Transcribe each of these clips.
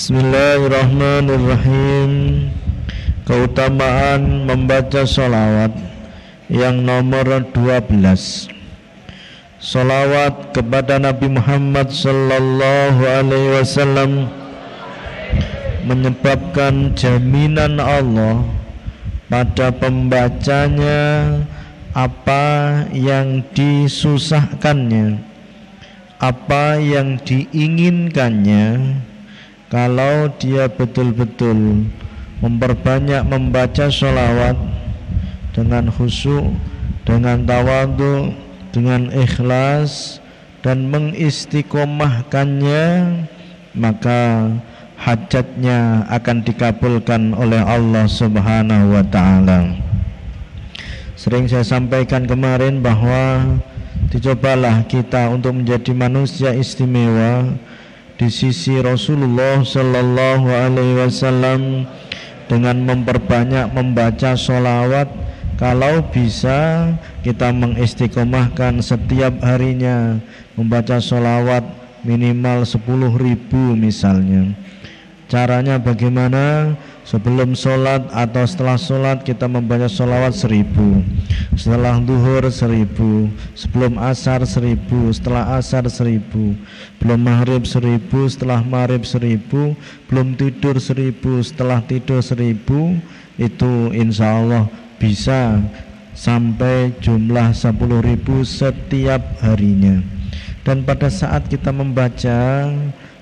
Bismillahirrahmanirrahim. Keutamaan membaca sholawat yang nomor 12 Salawat kepada Nabi Muhammad Sallallahu Alaihi Wasallam menyebabkan jaminan Allah pada pembacanya apa yang disusahkannya apa yang diinginkannya kalau dia betul-betul memperbanyak membaca sholawat dengan khusyuk, dengan tawadu, dengan ikhlas dan mengistiqomahkannya maka hajatnya akan dikabulkan oleh Allah Subhanahu wa taala. Sering saya sampaikan kemarin bahwa dicobalah kita untuk menjadi manusia istimewa di sisi Rasulullah sallallahu alaihi wasallam dengan memperbanyak membaca sholawat kalau bisa kita mengistiqomahkan setiap harinya membaca sholawat minimal 10 ribu misalnya. Caranya bagaimana sebelum sholat atau setelah sholat kita membaca sholawat seribu. Setelah duhur seribu. Sebelum asar seribu setelah asar seribu. Belum maghrib seribu setelah maghrib seribu. Belum tidur seribu setelah tidur seribu. Itu insya Allah bisa sampai jumlah sepuluh ribu setiap harinya. Dan pada saat kita membaca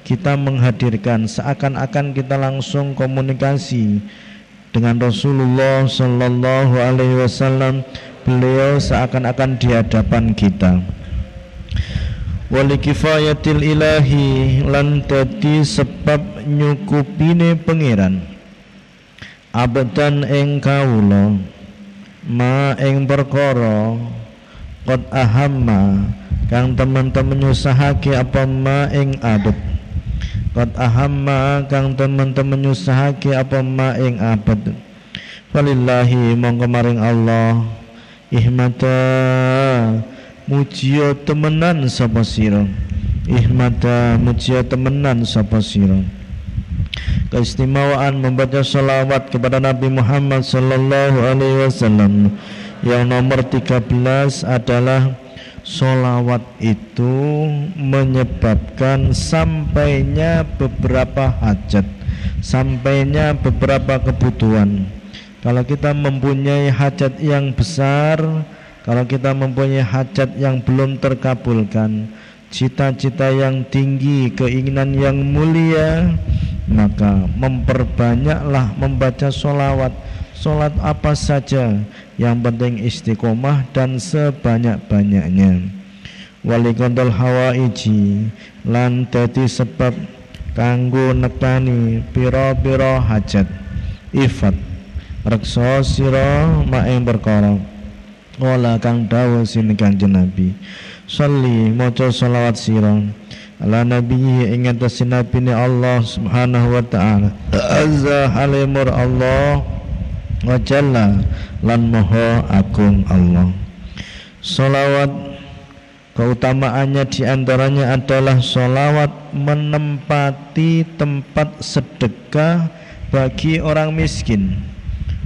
kita menghadirkan seakan-akan kita langsung komunikasi dengan Rasulullah Sallallahu Alaihi Wasallam. Beliau seakan-akan di hadapan kita. Wali kifayatil ilahi lan dadi sebab nyukupine pangeran. Abadan ing kawula ma ing perkara qad ahamma kang teman-teman nyusahake apa ma ing abad Qad ahamma kang teman-teman nyusahake apa ma ing abad. Walillahi mongko maring Allah. Ihmata mujiya temenan sapa sira. Ihmata mujiya temenan sapa sira. Keistimewaan membaca salawat kepada Nabi Muhammad sallallahu alaihi wasallam. Yang nomor 13 adalah Solawat itu menyebabkan sampainya beberapa hajat Sampainya beberapa kebutuhan. Kalau kita mempunyai hajat yang besar Kalau kita mempunyai hajat yang belum terkabulkan Cita-cita yang tinggi, keinginan yang mulia Maka memperbanyaklah membaca solawat Solat apa saja. Yang penting istiqomah dan sebanyak-banyaknya. Wali kontol hawaiji lan dadi sebab kanggo nekani piro-piro hajat. Ifat. Reksa sira maing perkara. Wala kang dawuh sini kanjeng Nabi. Salli maca selawat sira. Ala nabi ing atas nabi Allah subhanahu wa ta'ala. Azza halimur Allah wa jalla lan moho agung Allah. Salawat keutamaannya di antaranya adalah solawat menempati tempat sedekah bagi orang miskin.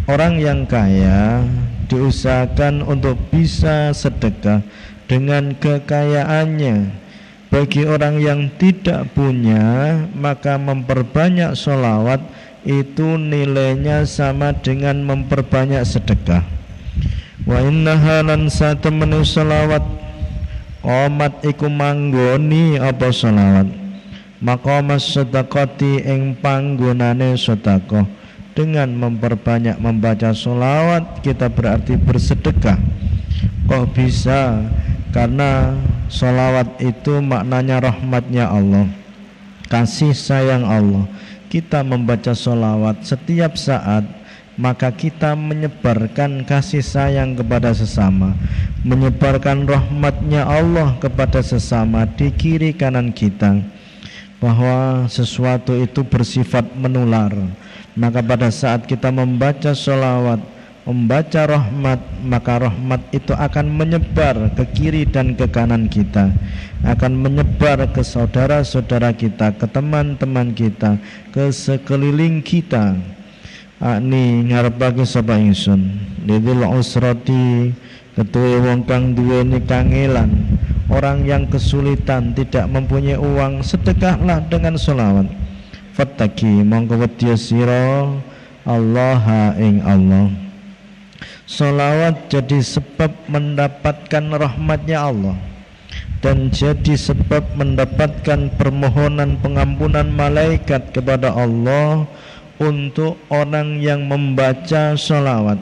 Orang yang kaya diusahakan untuk bisa sedekah dengan kekayaannya. Bagi orang yang tidak punya maka memperbanyak solawat itu nilainya sama dengan memperbanyak sedekah. Wa innaha lan satemene selawat qomat iku manggoni apa selawat maqamas sedekati ing panggonane sedekah. Dengan memperbanyak membaca solawat kita berarti bersedekah. Kok bisa? Karena solawat itu maknanya rahmatnya Allah kasih sayang Allah kita membaca solawat setiap saat maka kita menyebarkan kasih sayang kepada sesama menyebarkan rahmatnya Allah kepada sesama di kiri kanan kita bahwa sesuatu itu bersifat menular. Maka pada saat kita membaca solawat membaca rahmat maka rahmat itu akan menyebar ke kiri dan ke kanan kita. Akan menyebar ke saudara-saudara kita ke teman-teman kita ke sekeliling kita. Ani ngarep bagi sapa ingsun lidil usrati ketua wong kang duweni kangelan. Orang yang kesulitan tidak mempunyai uang sedekahlah dengan selawat fattaki mongko wedya sira. Allah ing Allah Salawat jadi sebab mendapatkan rahmatnya Allah. Dan jadi sebab mendapatkan permohonan pengampunan malaikat kepada Allah untuk orang yang membaca salawat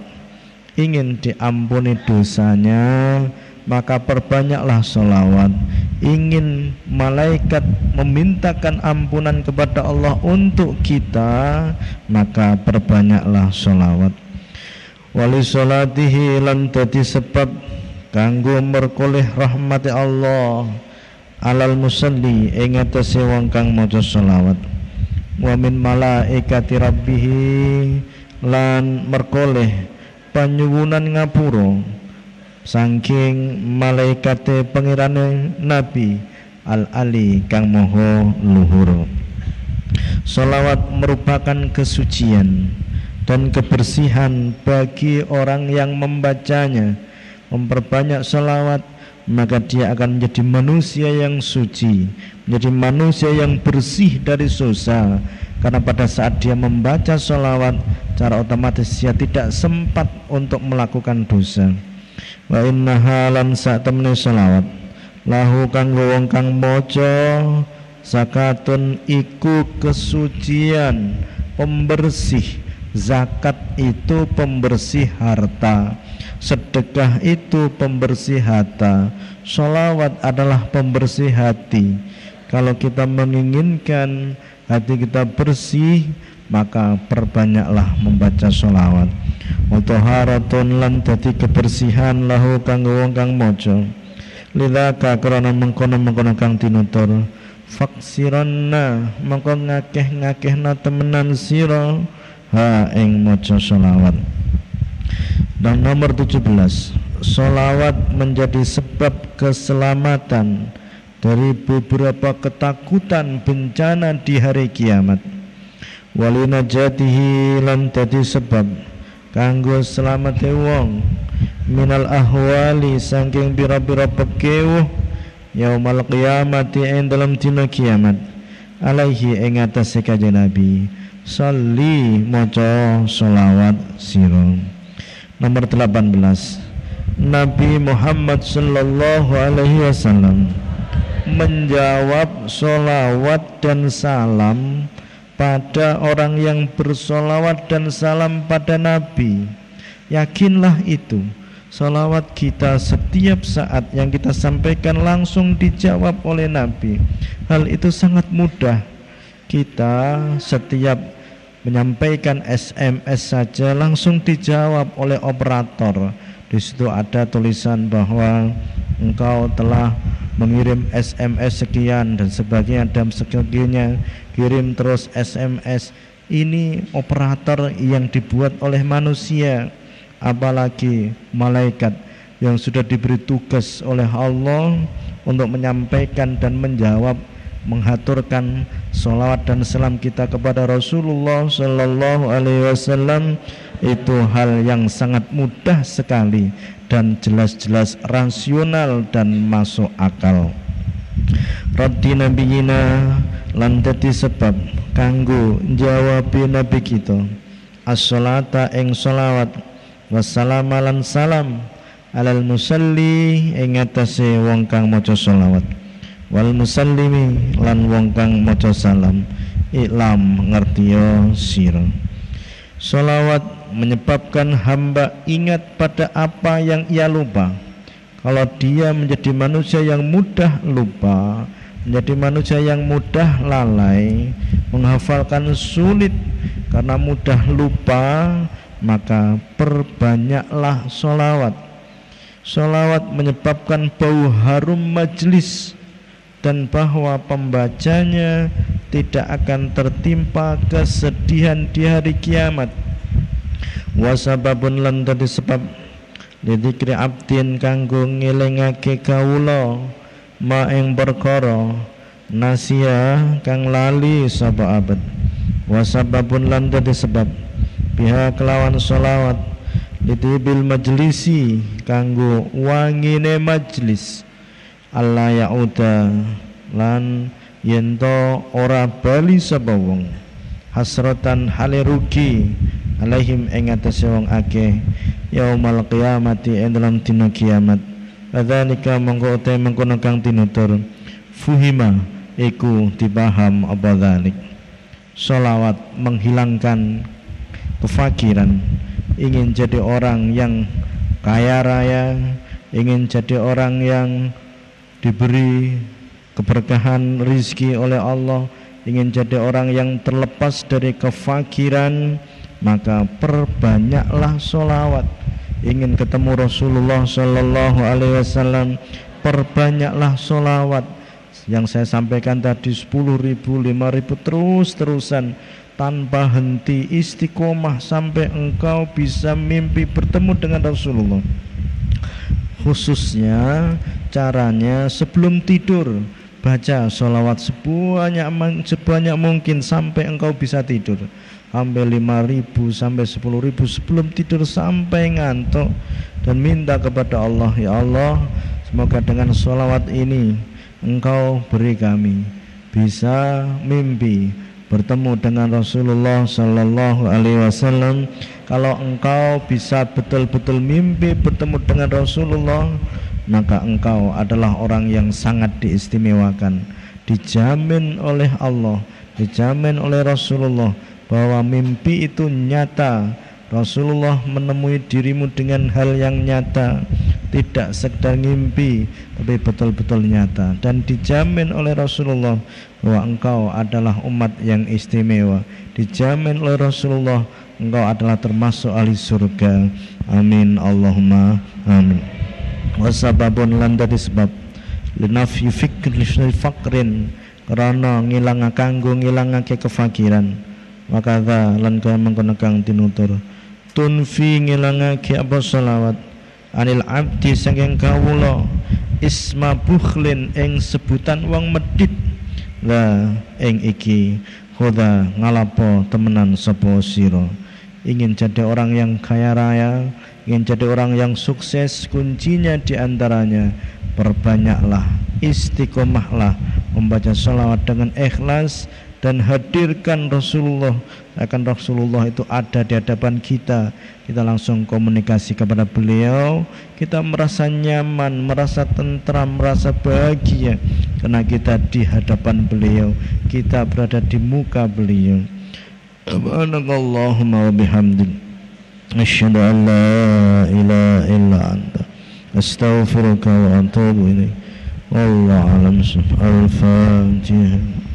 ingin diampuni dosanya maka perbanyaklah salawat ingin malaikat memintakan ampunan kepada Allah untuk kita maka perbanyaklah salawat wali salatihi lan dadi sebab kanggo merkoleh rahmati Allah alal musalli ing atase wong kang maca selawat. Wa min malaikati rabbih lan merkoleh panyuwunan ngapura saking malaikate pengirane nabi al ali kang moho luhur. Salawat merupakan kesucian dan kebersihan bagi orang yang membacanya. Memperbanyak salawat maka dia akan menjadi manusia yang suci menjadi manusia yang bersih dari dosa. Karena pada saat dia membaca salawat cara otomatis dia tidak sempat untuk melakukan dosa. Wa inna halan saat temani salawat lahu kang wong kang mojo zakatun iku kesucian pembersih Zakat itu pembersih harta. Sedekah itu pembersih harta. Sholawat adalah pembersih hati. Kalau kita menginginkan hati kita bersih Maka perbanyaklah membaca sholawat. Mutoharatun lan kebersihan lahu kang wong kang mojo Lidaka krana mengkono-mengkono kang tinutur. Faksironna mengko ngakeh-ngakehna temenan sira ha ing maca solawat dan nomor 17 solawat menjadi sebab keselamatan dari beberapa ketakutan bencana di hari kiamat. Walina jatihi lan dadi sebab kanggo selamat wong minal ahwali saking bira-bira pekewuh yaumal qiyamati ing dalam dina kiamat alaihi ing atas Nabi Salli moco solawat siro Nomor 18 Nabi Muhammad Sallallahu Alaihi Wasallam menjawab solawat dan salam pada orang yang bersolawat dan salam pada Nabi. Yakinlah itu. Salawat kita setiap saat yang kita sampaikan langsung dijawab oleh Nabi. Hal itu sangat mudah Kita setiap menyampaikan SMS saja langsung dijawab oleh operator. Di situ ada tulisan bahwa engkau telah mengirim SMS sekian dan sebagainya dan sebagainya kirim terus SMS ini operator yang dibuat oleh manusia apalagi malaikat yang sudah diberi tugas oleh Allah untuk menyampaikan dan menjawab menghaturkan salawat dan salam kita kepada Rasulullah Sallallahu Alaihi Wasallam itu hal yang sangat mudah sekali dan jelas-jelas rasional dan masuk akal. Raddi nabiyina lan dadi sebab kanggo jawabi nabi kita as-salata ing salawat wassalam lan salam alal musalli ing atase wong kang maca salawat wal musallimi lan wong kang maca salam iklam ngertiyo sira. Salawat menyebabkan hamba ingat pada apa yang ia lupa. Kalau dia menjadi manusia yang mudah lupa Menjadi manusia yang mudah lalai Menghafalkan sulit karena mudah lupa Maka perbanyaklah solawat Solawat menyebabkan bau harum majlis dan bahwa pembacanya tidak akan tertimpa kesedihan di hari kiamat. Wa sababun lan dadi sebab lidikri abdin kanggo ngelingake kawula ma ing perkara nasia kang lali sapa abad. Wa sababun lan dadi sebab pihak kelawan solawat litibil majlisi kanggo wangine majlis Allah yauda lan yento ora bali sapa wong. Hasratan hale rugi alaihim ing atase wong akeh yaumal qiyamati ing dalam dina kiamat. Adzalika mongko utai mengkono kang tinutur fuhima iku dipaham apa dzalik. Salawat menghilangkan kefakiran. Ingin jadi orang yang kaya raya ingin jadi orang yang diberi keberkahan rizki oleh Allah ingin jadi orang yang terlepas dari kefakiran maka perbanyaklah solawat ingin ketemu Rasulullah Sallallahu Alaihi Wasallam perbanyaklah solawat yang saya sampaikan tadi 10 ribu 5 ribu terus terusan tanpa henti istiqomah sampai engkau bisa mimpi bertemu dengan Rasulullah khususnya caranya sebelum tidur. Baca sholawat sebanyak sebanyak mungkin sampai engkau bisa tidur. Sampai lima ribu sampai sepuluh ribu sebelum tidur sampai ngantuk. Dan minta kepada Allah ya Allah semoga dengan sholawat ini engkau beri kami bisa mimpi bertemu dengan Rasulullah Sallallahu Alaihi Wasallam kalau engkau bisa betul-betul mimpi bertemu dengan Rasulullah maka engkau adalah orang yang sangat diistimewakan. Dijamin oleh Allah dijamin oleh Rasulullah bahwa mimpi itu nyata Rasulullah menemui dirimu dengan hal yang nyata tidak sekedar mimpi tapi betul-betul nyata. Dan dijamin oleh Rasulullah bahwa engkau adalah umat yang istimewa. Dijamin oleh Rasulullah engkau adalah termasuk ahli surga. Amin. Allahumma amin. Wasababun lan dadi sebab. Linafyi fikri fakrin karena ngilang kanggo ngilangake kefakiran. Maka lan kaya tinutur tunfi ngilangake apa selawat? Anil abdi saking kawula isma bukhlin ing sebutan wong medit. La ing iki khoda ngalapo temenan sapa sira? Ingin jadi orang yang kaya raya ingin jadi orang yang sukses kuncinya di antaranya perbanyaklah istiqomahlah membaca salawat dengan ikhlas dan hadirkan Rasulullah. Akan Rasulullah itu ada di hadapan kita. Kita langsung komunikasi kepada beliau. Kita merasa nyaman merasa tentram merasa bahagia karena kita di hadapan beliau. Kita berada di muka beliau. Subhanakallahumma wa bihamdik. Asyhadu an la ilaha illa anta. Astaghfiruka wa atubu ilaik Wallahu a'lam. Al-Fatihah